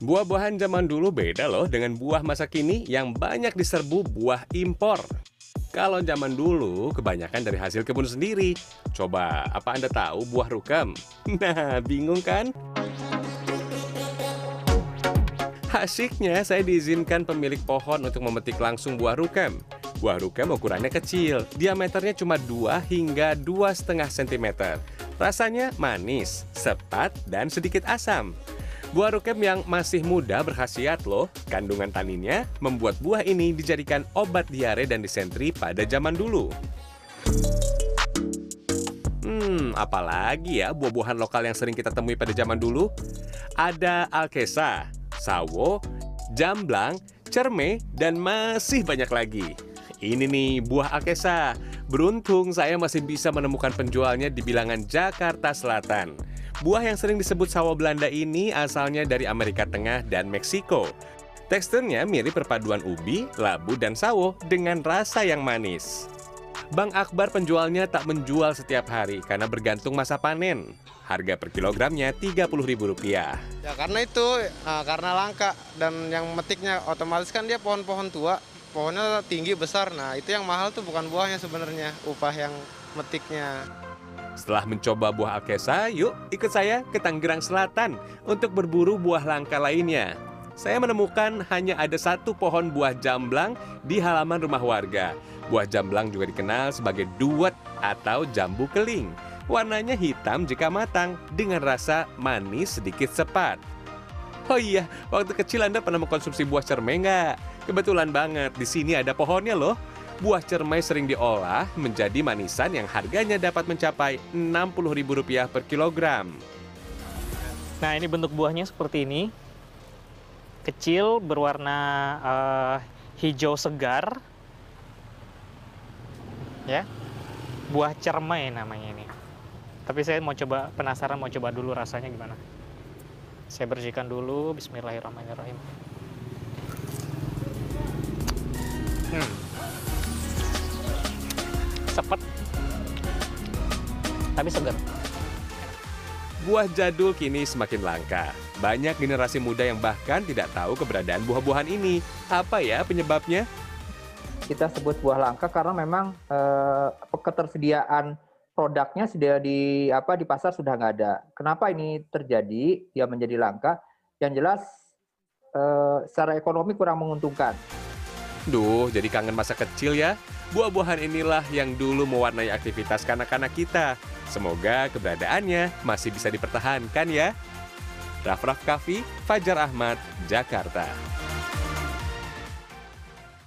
Buah-buahan zaman dulu beda loh dengan buah masa kini yang banyak diserbu buah impor. Kalau zaman dulu, kebanyakan dari hasil kebun sendiri. Coba, apa Anda tahu buah rukam? Nah, bingung kan? Asyiknya, saya diizinkan pemilik pohon untuk memetik langsung buah rukam. Buah rukam ukurannya kecil, diameternya cuma 2 hingga 2,5 cm. Rasanya manis, sepat, dan sedikit asam. Buah rukem yang masih muda berkhasiat loh. Kandungan taninnya membuat buah ini dijadikan obat diare dan disentri pada zaman dulu. Hmm, apalagi ya buah-buahan lokal yang sering kita temui pada zaman dulu? Ada alkesa, sawo, jamblang, cerme, dan masih banyak lagi. Ini nih buah alkesa. Beruntung saya masih bisa menemukan penjualnya di bilangan Jakarta Selatan. Buah yang sering disebut sawo Belanda ini asalnya dari Amerika Tengah dan Meksiko. Teksturnya mirip perpaduan ubi, labu, dan sawo dengan rasa yang manis. Bang Akbar penjualnya tak menjual setiap hari karena bergantung masa panen. Harga per kilogramnya Rp30.000. Ya karena itu, nah, karena langka dan yang metiknya otomatis kan dia pohon-pohon tua, pohonnya tinggi besar. Nah itu yang mahal tuh bukan buahnya sebenarnya, upah yang metiknya. Setelah mencoba buah alkesa, yuk ikut saya ke Tanggerang Selatan untuk berburu buah langka lainnya. Saya menemukan hanya ada satu pohon buah jamblang di halaman rumah warga. Buah jamblang juga dikenal sebagai duet atau jambu keling. Warnanya hitam jika matang dengan rasa manis sedikit sepat. Oh iya, waktu kecil Anda pernah mengkonsumsi buah cermai nggak? Kebetulan banget, di sini ada pohonnya loh buah cermai sering diolah menjadi manisan yang harganya dapat mencapai Rp60.000 per kilogram. Nah, ini bentuk buahnya seperti ini. Kecil, berwarna uh, hijau segar. Ya. Buah cermai namanya ini. Tapi saya mau coba penasaran mau coba dulu rasanya gimana. Saya bersihkan dulu. Bismillahirrahmanirrahim. Tapi segar. Buah jadul kini semakin langka. Banyak generasi muda yang bahkan tidak tahu keberadaan buah-buahan ini. Apa ya penyebabnya? Kita sebut buah langka karena memang eh, ketersediaan produknya sudah di apa di pasar sudah nggak ada. Kenapa ini terjadi? Dia menjadi langka. Yang jelas eh, secara ekonomi kurang menguntungkan. Duh, jadi kangen masa kecil ya. Buah-buahan inilah yang dulu mewarnai aktivitas kanak-kanak kita. Semoga keberadaannya masih bisa dipertahankan ya. Raff Raff Kaffi, Fajar Ahmad, Jakarta.